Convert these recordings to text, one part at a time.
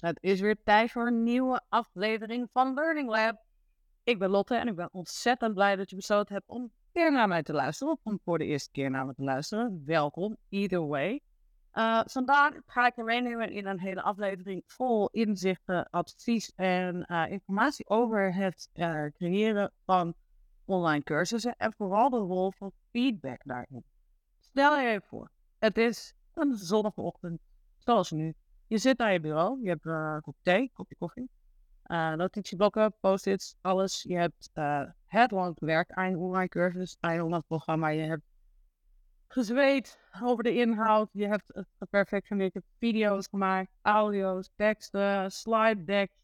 Het is weer tijd voor een nieuwe aflevering van Learning Lab. Ik ben Lotte en ik ben ontzettend blij dat je besloten hebt om weer naar mij te luisteren. Of om voor de eerste keer naar me te luisteren. Welkom, either way. Uh, vandaag ga ik je meenemen in een hele aflevering vol inzichten, advies en uh, informatie over het uh, creëren van online cursussen. En vooral de rol van feedback daarin. Stel je even voor, het is een zonnige ochtend, zoals nu. Je zit aan je bureau, je hebt uh, een kop thee, een kopje koffie, uh, notitieblokken, post-its, alles. Je hebt uh, het lang werk aan je online cursus, aan je online programma. Je hebt gezweet over de inhoud. Je hebt het geperfectioneerd. Je hebt video's gemaakt, audio's, teksten, slide decks.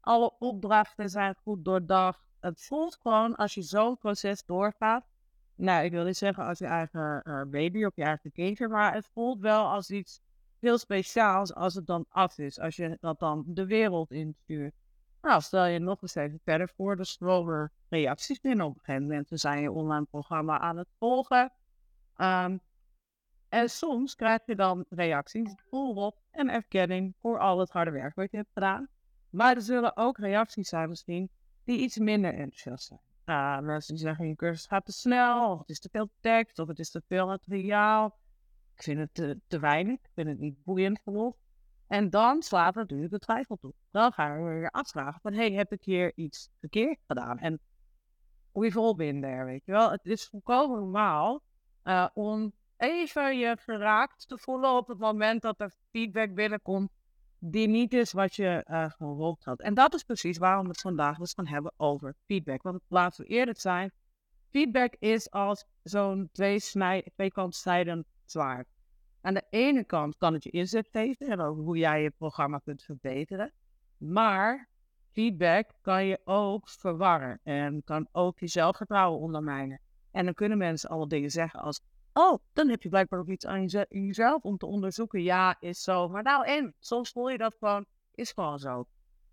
Alle opdrachten zijn goed doordacht. Het voelt gewoon als je zo'n proces doorgaat. Nou, ik wil niet zeggen als je eigen baby of je eigen kindje, maar het voelt wel als iets heel speciaals als het dan af is. Als je dat dan de wereld instuurt. Nou, stel je nog eens even verder voor, de stromen reacties binnen. Op een gegeven moment zijn je online programma aan het volgen. Um, en soms krijg je dan reacties vol en erkenning voor al het harde werk wat je hebt gedaan. Maar er zullen ook reacties zijn misschien die iets minder enthousiast zijn. Uh, mensen die zeggen, je cursus gaat te snel, of het is te veel tekst, of het is te veel materiaal. Ik vind het te, te weinig. Ik vind het niet boeiend genoeg. En dan slaat natuurlijk de twijfel toe. Dan gaan we weer afvragen van, hey, heb ik hier iets verkeerd gedaan? En we've all been there, weet je wel. Het is volkomen normaal uh, om even je geraakt te voelen op het moment dat er feedback binnenkomt die niet is wat je uh, gehoopt had. En dat is precies waarom we het vandaag dus gaan hebben over feedback. Want laten we eerlijk zijn, feedback is als zo'n twee, twee kant zwaar. Aan de ene kant kan het je inzet geven en over hoe jij je programma kunt verbeteren. Maar feedback kan je ook verwarren en kan ook je zelfvertrouwen ondermijnen. En dan kunnen mensen alle dingen zeggen als, oh, dan heb je blijkbaar ook iets aan jezelf om te onderzoeken. Ja, is zo. Maar nou en, soms voel je dat gewoon, is gewoon zo.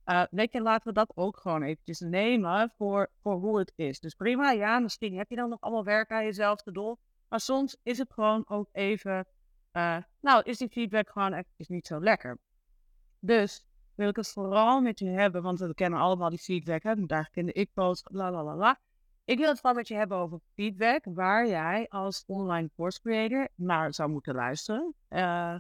Uh, laten we dat ook gewoon eventjes nemen voor, voor hoe het is. Dus prima, ja, misschien heb je dan nog allemaal werk aan jezelf te doen. Maar soms is het gewoon ook even, uh, nou, is die feedback gewoon echt niet zo lekker. Dus wil ik het vooral met je hebben, want we kennen allemaal die feedback, hè, daar in ik-post, la la la la. Ik wil het vooral met je hebben over feedback, waar jij als online course creator naar zou moeten luisteren. Uh,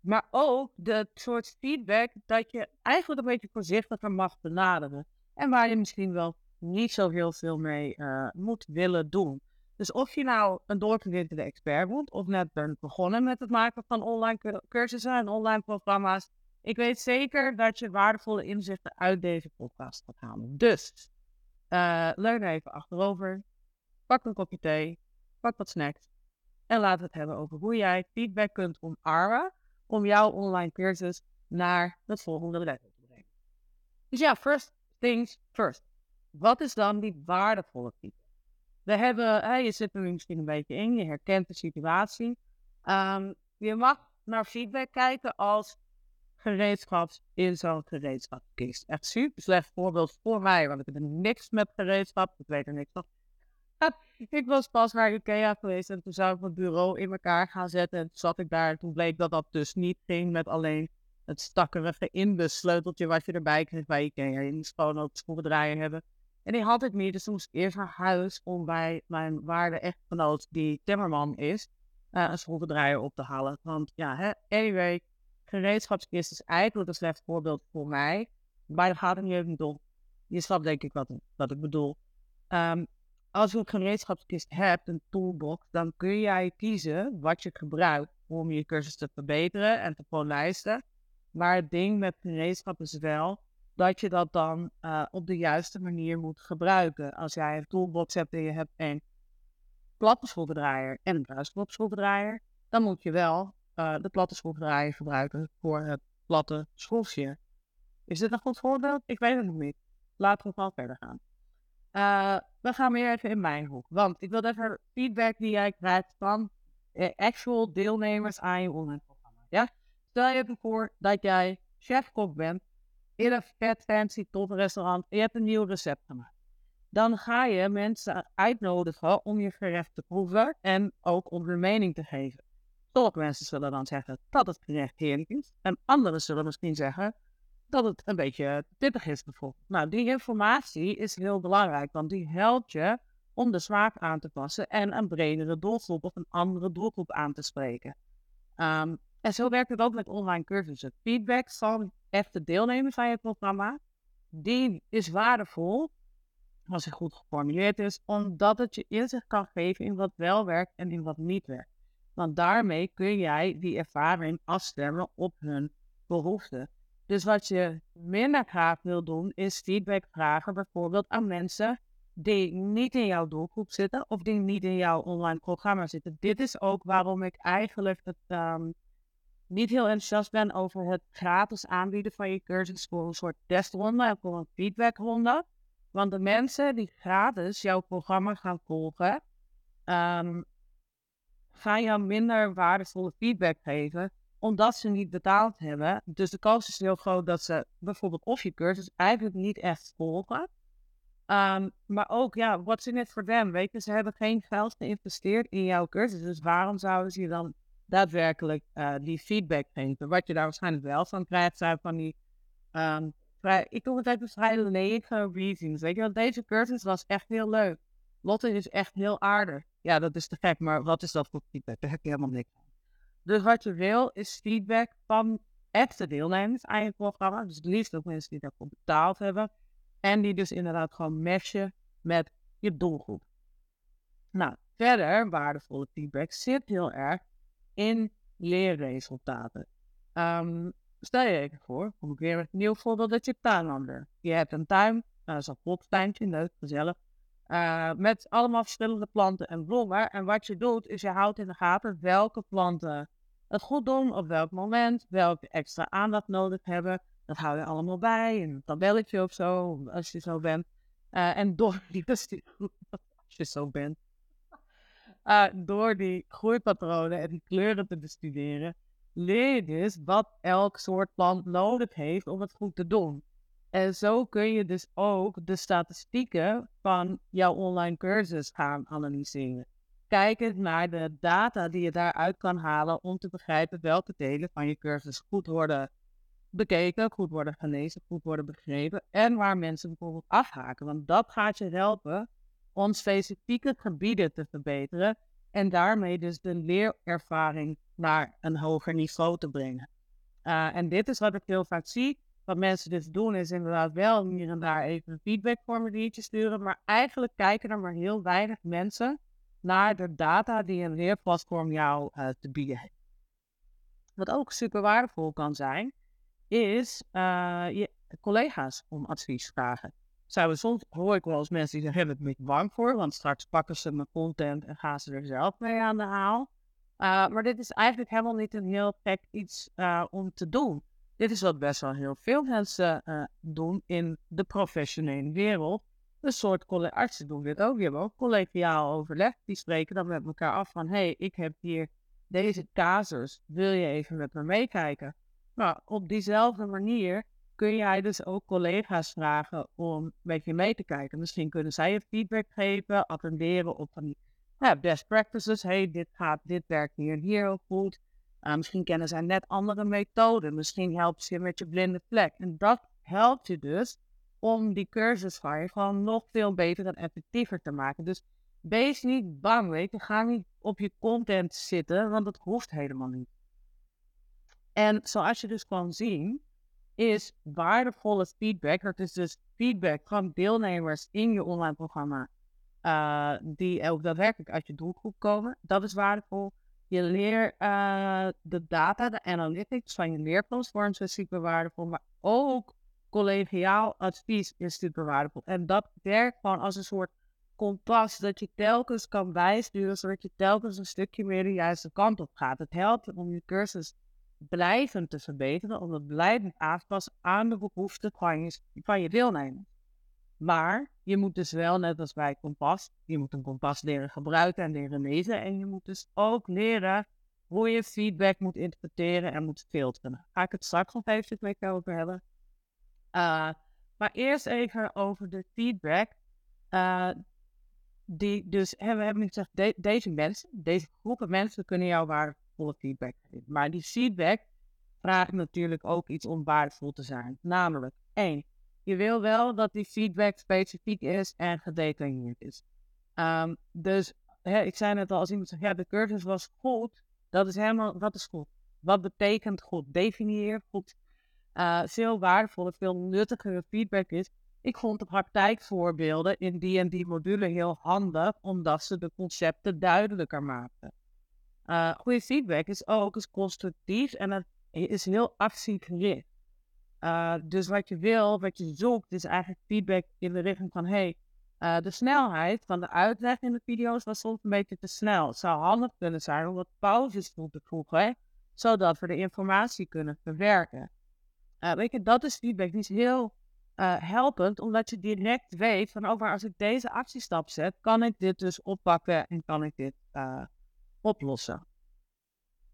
maar ook de soort feedback dat je eigenlijk een beetje voorzichtiger mag benaderen. En waar je misschien wel niet zo heel veel mee uh, moet willen doen. Dus of je nou een doorgewinterde expert bent of net bent begonnen met het maken van online cursussen en online programma's, ik weet zeker dat je waardevolle inzichten uit deze podcast gaat halen. Dus, uh, leun even achterover, pak een kopje thee, pak wat snacks en we het hebben over hoe jij feedback kunt omarmen om jouw online cursus naar het volgende level te brengen. Dus ja, first things first. Wat is dan die waardevolle feedback? We hebben, je zit er misschien een beetje in, je herkent de situatie. Um, je mag naar feedback kijken als gereedschaps in zo'n gereedschapskist. Echt super slecht voorbeeld voor mij, want ik heb niks met gereedschap, ik weet er niks van. ik was pas naar Ikea geweest en toen zou ik mijn bureau in elkaar gaan zetten. En toen zat ik daar en toen bleek dat dat dus niet ging met alleen het stakkerige inbussleuteltje wat je erbij kreeg bij Ikea. Je moest gewoon ook schroevendraaier hebben. En die had ik niet, dus toen moest eerst naar huis om bij mijn waarde echtgenoot, die timmerman is, uh, een schroevendraaier op te halen. Want ja, hè, anyway, gereedschapskist is eigenlijk een slecht voorbeeld voor mij. Maar dat gaat het niet om. Je snapt denk ik wat, wat ik bedoel. Um, als je een gereedschapskist hebt, een toolbox, dan kun jij kiezen wat je gebruikt om je cursus te verbeteren en te polijsten. Maar het ding met gereedschap is wel dat je dat dan uh, op de juiste manier moet gebruiken. Als jij een toolbox hebt en je hebt een platte schroevendraaier en een bruisklopschroevendraaier, dan moet je wel uh, de platte schroevendraaier gebruiken voor het platte schroefje. Is dit een goed voorbeeld? Ik weet het nog niet. Laten we gewoon verder gaan. Uh, we gaan weer even in mijn hoek. Want ik wil even feedback die jij krijgt van actual deelnemers aan je online programma. Ja? Stel je voor dat jij chef-kok bent in een vet fancy top restaurant je hebt een nieuw recept gemaakt. Dan ga je mensen uitnodigen om je gerecht te proeven en ook om hun mening te geven. Sommige mensen zullen dan zeggen dat het gerecht heerlijk is. En anderen zullen misschien zeggen dat het een beetje pittig is bijvoorbeeld. Nou, die informatie is heel belangrijk, want die helpt je om de smaak aan te passen en een bredere doelgroep of een andere doelgroep aan te spreken. Um, en zo werkt het ook met online cursussen. Feedback van echte deelnemers van je programma, die is waardevol als het goed geformuleerd is, omdat het je inzicht kan geven in wat wel werkt en in wat niet werkt. Want daarmee kun jij die ervaring afstemmen op hun behoeften. Dus wat je minder graag wil doen, is feedback vragen bijvoorbeeld aan mensen die niet in jouw doelgroep zitten of die niet in jouw online programma zitten. Dit is ook waarom ik eigenlijk het, ehm, niet heel enthousiast ben over het gratis aanbieden van je cursus voor een soort testronde en voor een feedbackronde. Want de mensen die gratis jouw programma gaan volgen, ehm, gaan jou minder waardevolle feedback geven, omdat ze niet betaald hebben. Dus de kans is heel groot dat ze bijvoorbeeld of je cursus eigenlijk niet echt volgen. Um, maar ook, ja, what's in it for them? Weet ze hebben geen geld geïnvesteerd in jouw cursus. Dus waarom zouden ze je dan daadwerkelijk uh, die feedback geven? Wat je daar waarschijnlijk wel van krijgt, zijn van die um, vrij, ik noem het even vrij lege reasons. Weet je wel, deze cursus was echt heel leuk. Lotte is echt heel aardig. Ja, dat is te gek, maar wat is dat voor feedback? Daar heb je helemaal niks aan. Dus wat je wil is feedback van echte deelnemers aan je programma. Dus het liefst ook mensen die daarvoor betaald hebben. En die dus inderdaad gewoon matchen met je doelgroep. Nou, verder waardevolle feedback zit heel erg in leerresultaten. Um, Stel je even voor, kom ik weer met een nieuw voorbeeld dat je tuinlander. Je hebt een tuin, nou, dat is een ploptuintje, leuk, gezellig. Uh, met allemaal verschillende planten en bloemen. En wat je doet, is je houdt in de gaten welke planten het goed doen, op welk moment, welke extra aandacht nodig hebben. Dat hou je allemaal bij, in een tabelletje of zo, als je zo bent. Uh, en door die, als je zo bent, uh, door die groeipatronen en die kleuren te bestuderen, leer je dus wat elk soort plant nodig heeft om het goed te doen. En zo kun je dus ook de statistieken van jouw online cursus gaan analyseren. Kijkend naar de data die je daaruit kan halen om te begrijpen welke delen van je cursus goed worden bekeken, goed worden gelezen, goed worden begrepen en waar mensen bijvoorbeeld afhaken. Want dat gaat je helpen om specifieke gebieden te verbeteren en daarmee dus de leerervaring naar een hoger niveau te brengen. Uh, en dit is wat ik heel vaak zie. Wat mensen dus doen is inderdaad wel hier en daar even een feedbackformuliertje sturen. Maar eigenlijk kijken er maar heel weinig mensen naar de data die een leerplatform jou uh, te bieden heeft. Wat ook super waardevol kan zijn, is uh, je collega's om advies vragen. Zouden soms hoor ik wel eens mensen die zeggen, ik een bang voor, want straks pakken ze mijn content en gaan ze er zelf mee aan de haal. Uh, maar dit is eigenlijk helemaal niet een heel gek iets uh, om te doen. Dit is wat best wel heel veel mensen uh, doen in de professionele wereld. Een soort artsen doen dit ook. Die hebben ook collegiaal overleg. Die spreken dan met elkaar af van... hé, hey, ik heb hier deze casus. Wil je even met me meekijken? Nou, op diezelfde manier kun jij dus ook collega's vragen om met je mee te kijken. Misschien kunnen zij je feedback geven, attenderen op van ja, best practices. hey, dit gaat, dit werkt hier en hier heel goed. Uh, misschien kennen zij net andere methoden. Misschien helpt ze je met je blinde vlek. En dat helpt je dus om die cursus van je gewoon nog veel beter en effectiever te maken. Dus wees niet bang, weet je. Ga niet op je content zitten, want dat hoeft helemaal niet. En zoals je dus kan zien, is waardevolle feedback. Dat is dus feedback van deelnemers in je online programma. Uh, die ook daadwerkelijk uit je doelgroep komen. Dat is waardevol. Je leert uh, de data, de analytics van je leerplatforms is super waardevol. Maar ook collegiaal advies is super waardevol. En dat werkt gewoon als een soort kompas dat je telkens kan bijsturen, zodat je telkens een stukje meer de juiste kant op gaat. Het helpt om je cursus blijvend te verbeteren, om het blijvend aan te passen aan de behoeften van je, van je deelnemers. Maar je moet dus wel, net als bij kompas, je moet een kompas leren gebruiken en leren lezen. En je moet dus ook leren hoe je feedback moet interpreteren en moet filteren. Ga ik het straks nog even met je over hebben. Uh, maar eerst even over de feedback. Uh, die dus, we hebben gezegd, deze mensen, deze groepen mensen kunnen jou waardevolle feedback. Maar die feedback vraagt natuurlijk ook iets om waardevol te zijn. Namelijk, één, je wil wel dat die feedback specifiek is en gedetailleerd is. Ehm, dus ik zei net al, als iemand zegt, ja, de cursus was goed, dat is helemaal, wat is goed? Wat betekent goed? Definieer goed. Uh, veel waardevoller, veel nuttigere feedback is. Ik vond de praktijkvoorbeelden in die en die module heel handig, omdat ze de concepten duidelijker maken. Uh, goede feedback is ook eens constructief en het is heel actiegericht. Uh, dus wat je wil, wat je zoekt, is eigenlijk feedback in de richting van: hey, uh, de snelheid van de uitleg in de video's was soms een beetje te snel. Het zou handig kunnen zijn om wat pauzes toe te voegen, zodat we de informatie kunnen verwerken. Weet je, dat is feedback. Die is heel helpend, omdat je direct weet van: oh, maar als ik deze actiestap zet, kan ik dit dus oppakken en kan ik dit oplossen.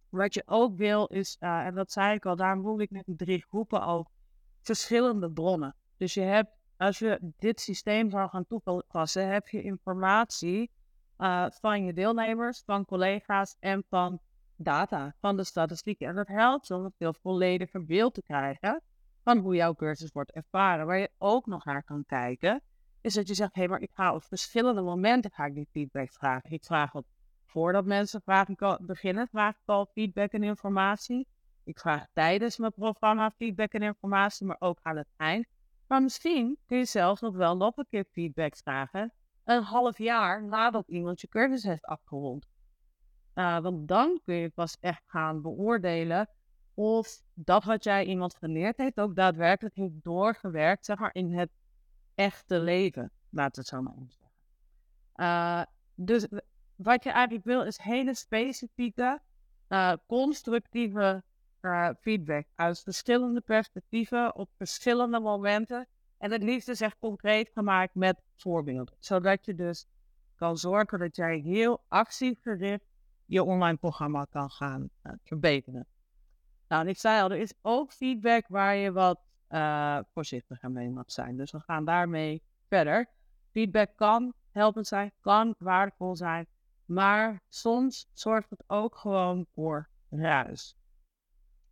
Wat je ook wil is, en dat zei ik al, daarom voel ik die drie groepen ook verschillende bronnen. Dus je hebt, als je dit systeem zou gaan toepassen, heb je informatie uh, van je deelnemers, van collega's en van data, van de statistieken. En dat helpt om een veel vollediger beeld te krijgen van hoe jouw cursus wordt ervaren. Waar je ook nog naar kan kijken, is dat je zegt, hé, hey, maar ik ga op verschillende momenten ga ik die feedback vragen. Ik vraag het voordat mensen vragen beginnen, vraag ik al feedback en informatie. Ik vraag tijdens mijn programma feedback en informatie, maar ook aan het eind. Maar misschien kun je zelfs nog wel nog een keer feedback vragen. Een half jaar nadat iemand je cursus heeft afgerond. Uh, want dan kun je pas echt gaan beoordelen of dat wat jij iemand geleerd heeft ook daadwerkelijk heeft doorgewerkt, zeg in het echte leven. Laat het zo maar zeggen. Uh, dus wat je eigenlijk wil is hele specifieke, uh, constructieve uh, feedback uit verschillende perspectieven op verschillende momenten. En het liefst is echt concreet gemaakt met voorbeelden. Zodat je dus kan zorgen dat jij heel actiegericht je online programma kan gaan uh, verbeteren. Nou, en ik zei al, er is ook feedback waar je wat uh, voorzichtiger mee mag zijn. Dus we gaan daarmee verder. Feedback kan helpend zijn, kan waardevol zijn, maar soms zorgt het ook gewoon voor ruis.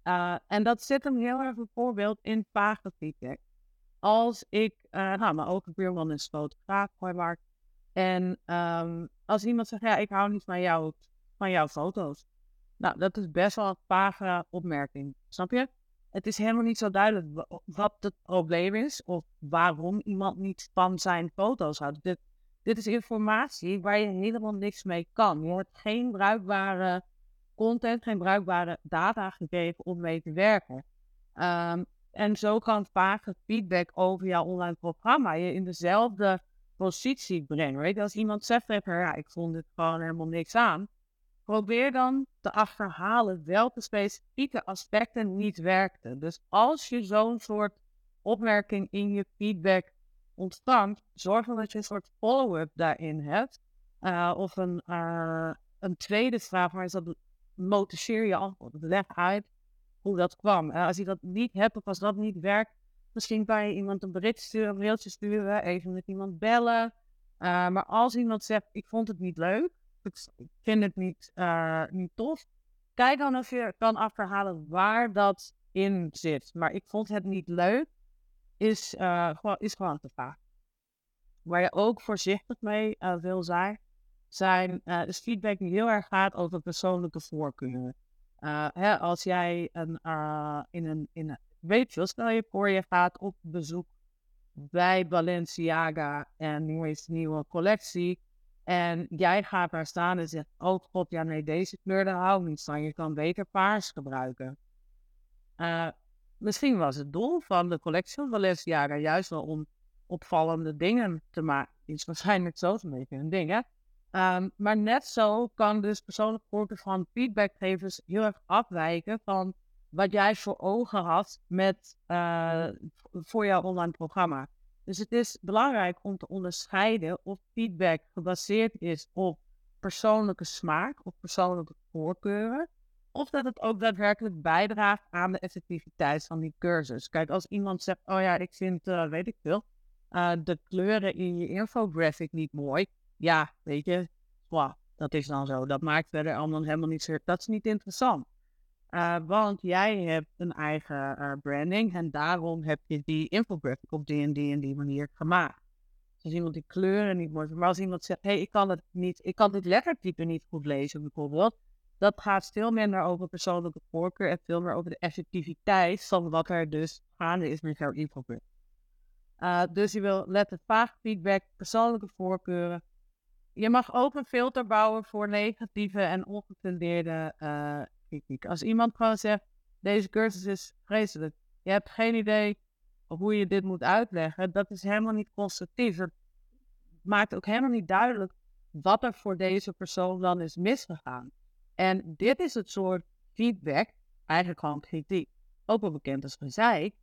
Uh, en dat zit hem heel erg bijvoorbeeld in vage feedback. Als ik, uh, nou, mijn ogenbuurman is fotograaf, Mark. En um, als iemand zegt, ja, ik hou niet van, jou, van jouw foto's. Nou, dat is best wel een vage opmerking. Snap je? Het is helemaal niet zo duidelijk wat het probleem is of waarom iemand niet van zijn foto's houdt. Dit is informatie waar je helemaal niks mee kan. Je hebt geen bruikbare content, geen bruikbare data gegeven om mee te werken. Um, en zo kan vaak feedback over jouw online programma je in dezelfde positie brengen. Als iemand zegt ja, ik vond het gewoon helemaal niks aan. Probeer dan te achterhalen welke specifieke aspecten niet werkten. Dus als je zo'n soort opmerking in je feedback ontvangt, zorg dan dat je een soort follow-up daarin hebt. Uh, of een, uh, een tweede vraag, maar is dat motiveer je antwoord. Leg uit hoe dat kwam. als je dat niet hebt of als dat niet werkt, misschien kan je iemand een bericht sturen, een mailtje sturen, even met iemand bellen. Maar als iemand zegt, ik vond het niet leuk, ik vind het niet, niet tof, kijk dan of je kan achterhalen waar dat in zit. Maar ik vond het niet leuk, is, uh, gewoon, is gewoon te vaak. Waar je ook voorzichtig mee wil zijn, zijn uh, dus feedback die heel erg gaat over persoonlijke voorkeuren. Hè, als jij een, in een, in een, weet je, stel je voor je gaat op bezoek bij Balenciaga en nu is nieuwe collectie. En jij gaat daar staan en zegt, oh god, ja nee, deze kleur daar hou ik niet van. Je kan beter paars gebruiken. Misschien was het doel van de collectie van Balenciaga juist wel om opvallende dingen te maken. Is waarschijnlijk zo een beetje een ding, hè? Um, maar net zo kan dus persoonlijk voorkeur van feedbackgevers heel erg afwijken van wat jij voor ogen had met, uh, voor jouw online programma. Dus het is belangrijk om te onderscheiden of feedback gebaseerd is op persoonlijke smaak of persoonlijke voorkeuren. Of dat het ook daadwerkelijk bijdraagt aan de effectiviteit van die cursus. Kijk, als iemand zegt, oh ja, ik vind, uh, weet ik veel, uh, de kleuren in je infographic niet mooi ja, weet je, wow, dat is dan zo. Dat maakt verder allemaal helemaal niet. Dat is niet interessant. Uh, want jij hebt een eigen branding en daarom heb je die infographic op die en die en die manier gemaakt. Dus als iemand die kleuren niet mooi maar als iemand zegt, hé, hey, ik kan het niet, ik kan dit lettertype niet goed lezen bijvoorbeeld, dat gaat veel minder over persoonlijke voorkeur en veel meer over de effectiviteit van wat er dus gaande is met jouw infographic. Uh, dus je wil letten vaag feedback, persoonlijke voorkeuren. Je mag ook een filter bouwen voor negatieve en ongefundeerde uh, kritiek. Als iemand gewoon zegt, deze cursus is vreselijk. Je hebt geen idee hoe je dit moet uitleggen. Dat is helemaal niet constructief. Het maakt ook helemaal niet duidelijk wat er voor deze persoon dan is misgegaan. En dit is het soort feedback, eigenlijk gewoon kritiek, ook wel bekend als gezeik,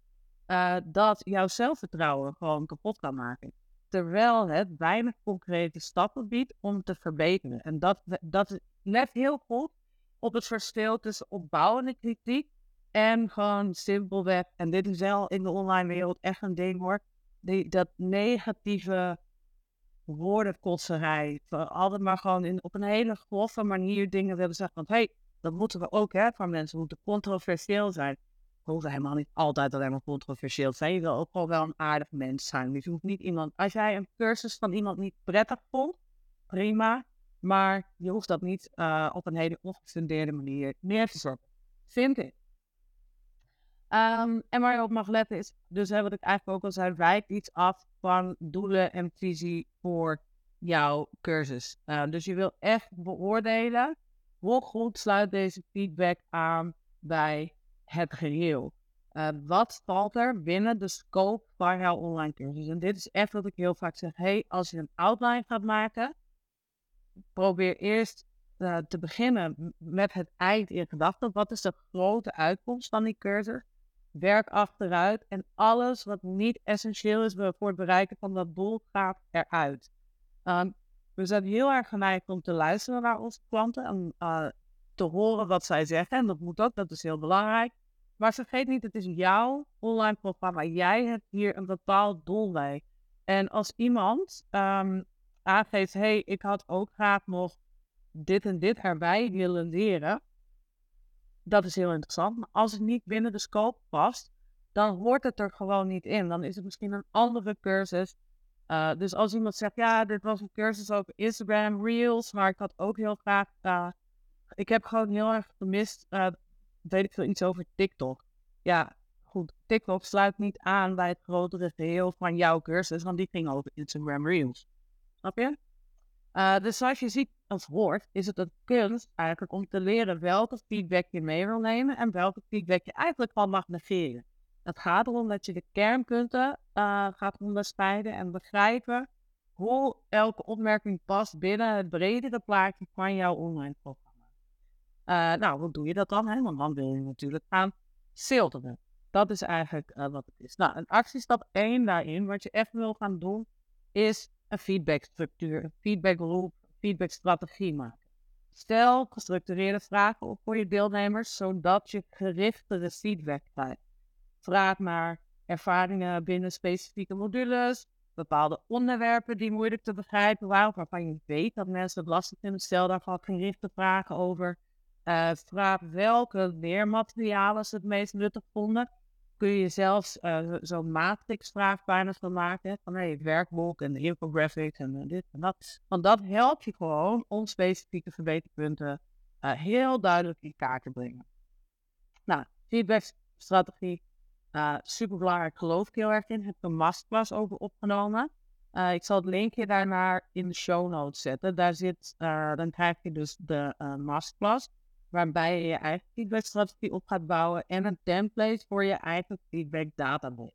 uh, dat jouw zelfvertrouwen gewoon kapot kan maken. Terwijl het weinig concrete stappen biedt om te verbeteren. En dat, dat let heel goed op het verschil tussen opbouwende kritiek en gewoon simpelweg, en dit is wel in de online wereld echt een ding hoor, die, dat negatieve woordenkotserij. Altijd maar gewoon in, op een hele grove manier dingen willen zeggen. Want hé, hey, dat moeten we ook hè, van mensen moeten controversieel zijn. We hoeven helemaal niet altijd alleen maar controversieel te zijn. Je wil ook gewoon wel een aardig mens zijn. Dus je hoeft niet iemand, als jij een cursus van iemand niet prettig vond, prima. Maar je hoeft dat niet uh, op een hele ongefundeerde manier neer te zetten. Vind ik. Um, en waar je op mag letten is, dus hè, wat ik eigenlijk ook al zei, wijkt iets af van doelen en visie voor jouw cursus. Uh, dus je wil echt beoordelen hoe goed sluit deze feedback aan bij het geheel. Uh, wat valt er binnen de scope van jouw online cursus? En dit is echt wat ik heel vaak zeg. Hey, als je een outline gaat maken, probeer eerst uh, te beginnen met het eind in gedachten. Wat is de grote uitkomst van die cursus? Werk achteruit en alles wat niet essentieel is voor het bereiken van dat doel gaat eruit. Um, we zijn heel erg geneigd om te luisteren naar onze klanten en uh, te horen wat zij zeggen. En dat moet ook, dat is heel belangrijk. Maar vergeet niet, het is jouw online programma. Jij hebt hier een bepaald doel bij. En als iemand um, aangeeft, hé, hey, ik had ook graag nog dit en dit erbij willen leren, dat is heel interessant. Maar als het niet binnen de scope past, dan hoort het er gewoon niet in. Dan is het misschien een andere cursus. Uh, dus als iemand zegt, ja, dit was een cursus over Instagram Reels, maar ik had ook heel graag, uh, ik heb gewoon heel erg gemist, uh, weet ik veel, iets over TikTok. Ja, goed, TikTok sluit niet aan bij het grotere geheel van jouw cursus, want die ging over Instagram Reels. Snap je? Uh, dus zoals je ziet of hoort, is het een kunst eigenlijk om te leren welke feedback je mee wil nemen en welke feedback je eigenlijk al mag negeren. Het gaat erom dat je de kernpunten uh, gaat onderscheiden en begrijpen hoe elke opmerking past binnen het bredere plaatje van jouw online programma. Uh, nou, hoe doe je dat dan? Hè? Want dan wil je natuurlijk gaan filteren. Dat is eigenlijk wat het is. Nou, een actiestap 1 daarin, wat je echt wil gaan doen, is een feedbackstructuur, een feedbackloop, feedbackstrategie maken. Stel gestructureerde vragen op voor je deelnemers, zodat je gerichtere feedback krijgt. Vraag naar ervaringen binnen specifieke modules, bepaalde onderwerpen die moeilijk te begrijpen waren, waarvan je weet dat mensen het lastig vinden. Stel daarvan gerichte vragen over. Uh, vraag welke leermaterialen ze het meest nuttig vonden kun je zelfs uh, zo'n matrixvraag bijna van maken. Van hey, werkboek en de infographics en uh, dit en dat. Want dat helpt je gewoon om specifieke verbeterpunten uh, heel duidelijk in kaart te brengen. Nou, feedbackstrategie. super belangrijk, geloof ik heel erg in. Heb een masterclass over opgenomen. ik zal het linkje daarnaar in de show notes zetten. Daar zit, dan krijg je dus de masterclass waarbij je je eigen feedbackstrategie op gaat bouwen en een template voor je eigen feedback database.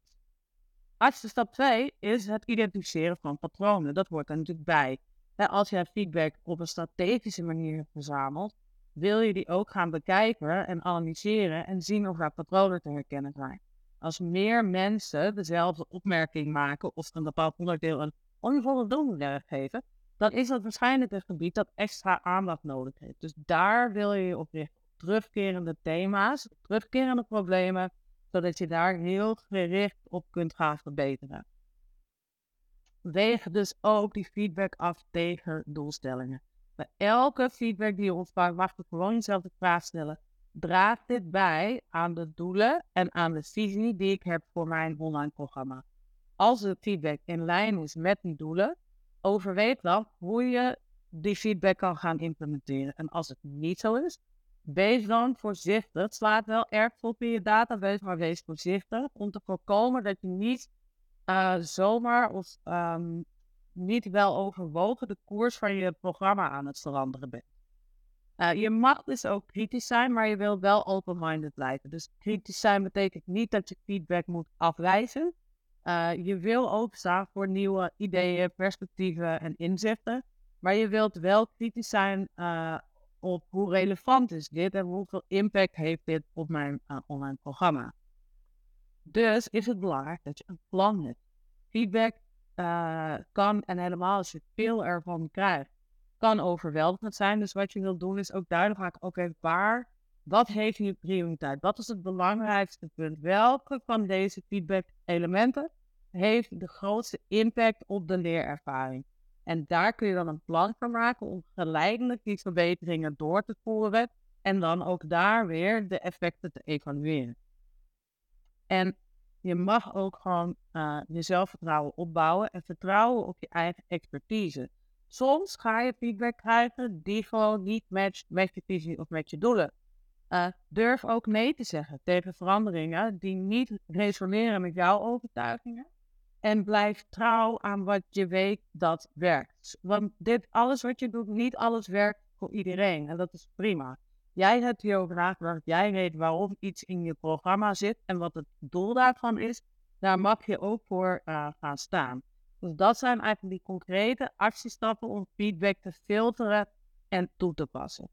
Laatste stap 2 is het identificeren van patronen. Dat hoort er natuurlijk bij. als je feedback op een strategische manier verzamelt, wil je die ook gaan bekijken en analyseren en zien of er patronen te herkennen zijn. Als meer mensen dezelfde opmerking maken of een bepaald onderdeel een onvoldoende geven, dan is dat waarschijnlijk een gebied dat extra aandacht nodig heeft. Dus daar wil je op richten. Terugkerende thema's, terugkerende problemen, zodat je daar heel gericht op kunt gaan verbeteren. Weeg dus ook die feedback af tegen doelstellingen. Bij elke feedback die je ontvangt, mag je gewoon jezelf de vraag stellen: draagt dit bij aan de doelen en aan de visie die ik heb voor mijn online programma. Als de feedback in lijn is met die doelen, overweeg dan hoe je die feedback kan gaan implementeren. En als het niet zo is, wees dan voorzichtig. Het slaat wel erg op in je database, maar wees voorzichtig om te voorkomen dat je niet uh, zomaar of um, niet wel overwogen de koers van je programma aan het veranderen bent. Uh, je mag dus ook kritisch zijn, maar je wil wel open-minded blijven. Dus kritisch zijn betekent niet dat je feedback moet afwijzen. Uh, je wil openstaan voor nieuwe ideeën, perspectieven en inzichten. Maar je wilt wel kritisch zijn uh, op hoe relevant is dit en hoeveel impact heeft dit op mijn online programma. Dus is het belangrijk dat je een plan hebt. Feedback kan, en helemaal als je veel ervan krijgt, kan overweldigend zijn. Dus wat je wilt doen is ook duidelijk maken, oké, waar, wat heeft nu prioriteit? Wat is het belangrijkste punt? Welke van deze feedback elementen heeft de grootste impact op de leerervaring? En daar kun je dan een plan voor maken om geleidelijk die verbeteringen door te voeren en dan ook daar weer de effecten te evalueren. En je mag ook gewoon uh, je zelfvertrouwen opbouwen en vertrouwen op je eigen expertise. Soms ga je feedback krijgen die gewoon niet matcht met je visie of met je doelen. Uh, durf ook nee te zeggen tegen veranderingen die niet resoneren met jouw overtuigingen. En blijf trouw aan wat je weet dat werkt. Want dit, alles wat je doet, niet alles werkt voor iedereen. En dat is prima. Jij hebt hierover nagedacht. Jij weet waarom iets in je programma zit en wat het doel daarvan is. Daar mag je ook voor uh, gaan staan. Dus dat zijn eigenlijk die concrete actiestappen om feedback te filteren en toe te passen.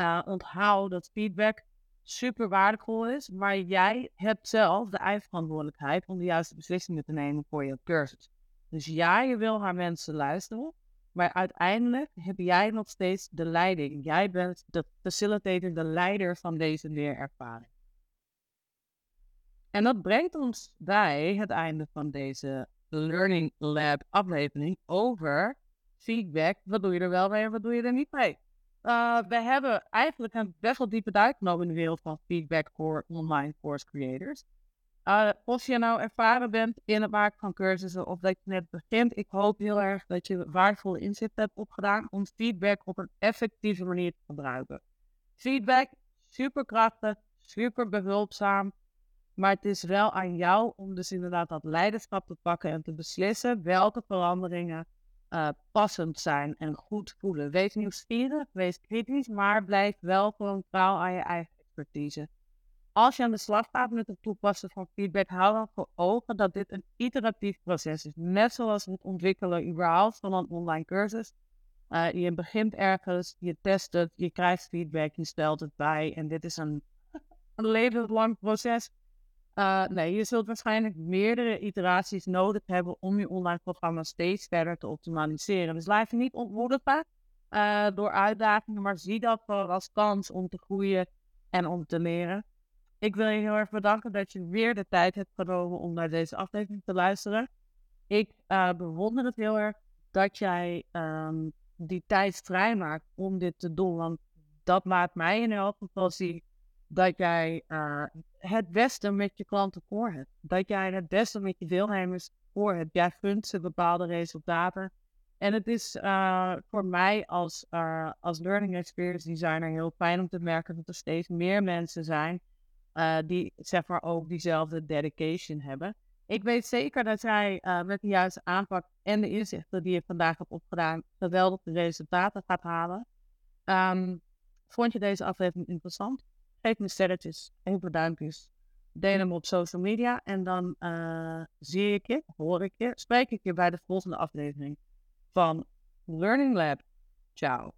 Uh, onthoud dat feedback super waardevol is, maar jij hebt zelf de eigen verantwoordelijkheid om de juiste beslissingen te nemen voor je cursus. Dus ja, je wil naar mensen luisteren, maar uiteindelijk heb jij nog steeds de leiding. Jij bent de facilitator, de leider van deze leerervaring. En dat brengt ons bij het einde van deze Learning Lab aflevering over feedback. Wat doe je er wel mee en wat doe je er niet mee? Uh, we hebben eigenlijk een best wel diepe duik genomen in de wereld van feedback voor online course creators. Uh, als je nou ervaren bent in het maken van cursussen of dat je net begint, ik hoop heel erg dat je waardevolle inzicht hebt opgedaan om feedback op een effectieve manier te gebruiken. Feedback, super krachtig, super behulpzaam, maar het is wel aan jou om dus inderdaad dat leiderschap te pakken en te beslissen welke veranderingen uh, passend zijn en goed voelen. Wees nieuwsgierig, wees kritisch, maar blijf wel gewoon trouw aan je eigen expertise. Als je aan de slag gaat met het toepassen van feedback, hou dan voor ogen dat dit een iteratief proces is. Net zoals het ontwikkelen überhaupt van een online cursus. Uh, je begint ergens, je test het, je krijgt feedback, je stelt het bij. En dit is een, een levenslang proces. Uh, nee, je zult waarschijnlijk meerdere iteraties nodig hebben om je online programma steeds verder te optimaliseren. Dus laat je niet ontmoedigen uh, door uitdagingen, maar zie dat gewoon als kans om te groeien en om te leren. Ik wil je heel erg bedanken dat je weer de tijd hebt genomen om naar deze aflevering te luisteren. Ik uh, bewonder het heel erg dat jij um, die tijd vrijmaakt om dit te doen. Want dat maakt mij in elk geval zien dat jij het beste met je klanten voor hebt. Dat jij het beste met je deelnemers voor hebt. Jij gunt ze bepaalde resultaten. En het is uh, voor mij als, uh, als learning experience designer heel fijn om te merken dat er steeds meer mensen zijn die zeg maar ook diezelfde dedication hebben. Ik weet zeker dat jij met de juiste aanpak en de inzichten die je vandaag hebt opgedaan, geweldige resultaten gaat halen. Um, vond je deze aflevering interessant? Geef me sterretjes, paar duimpjes. Deel hem op social media. En dan uh, zie ik je, hoor ik je, spreek ik je bij de volgende aflevering van Learning Lab. Ciao.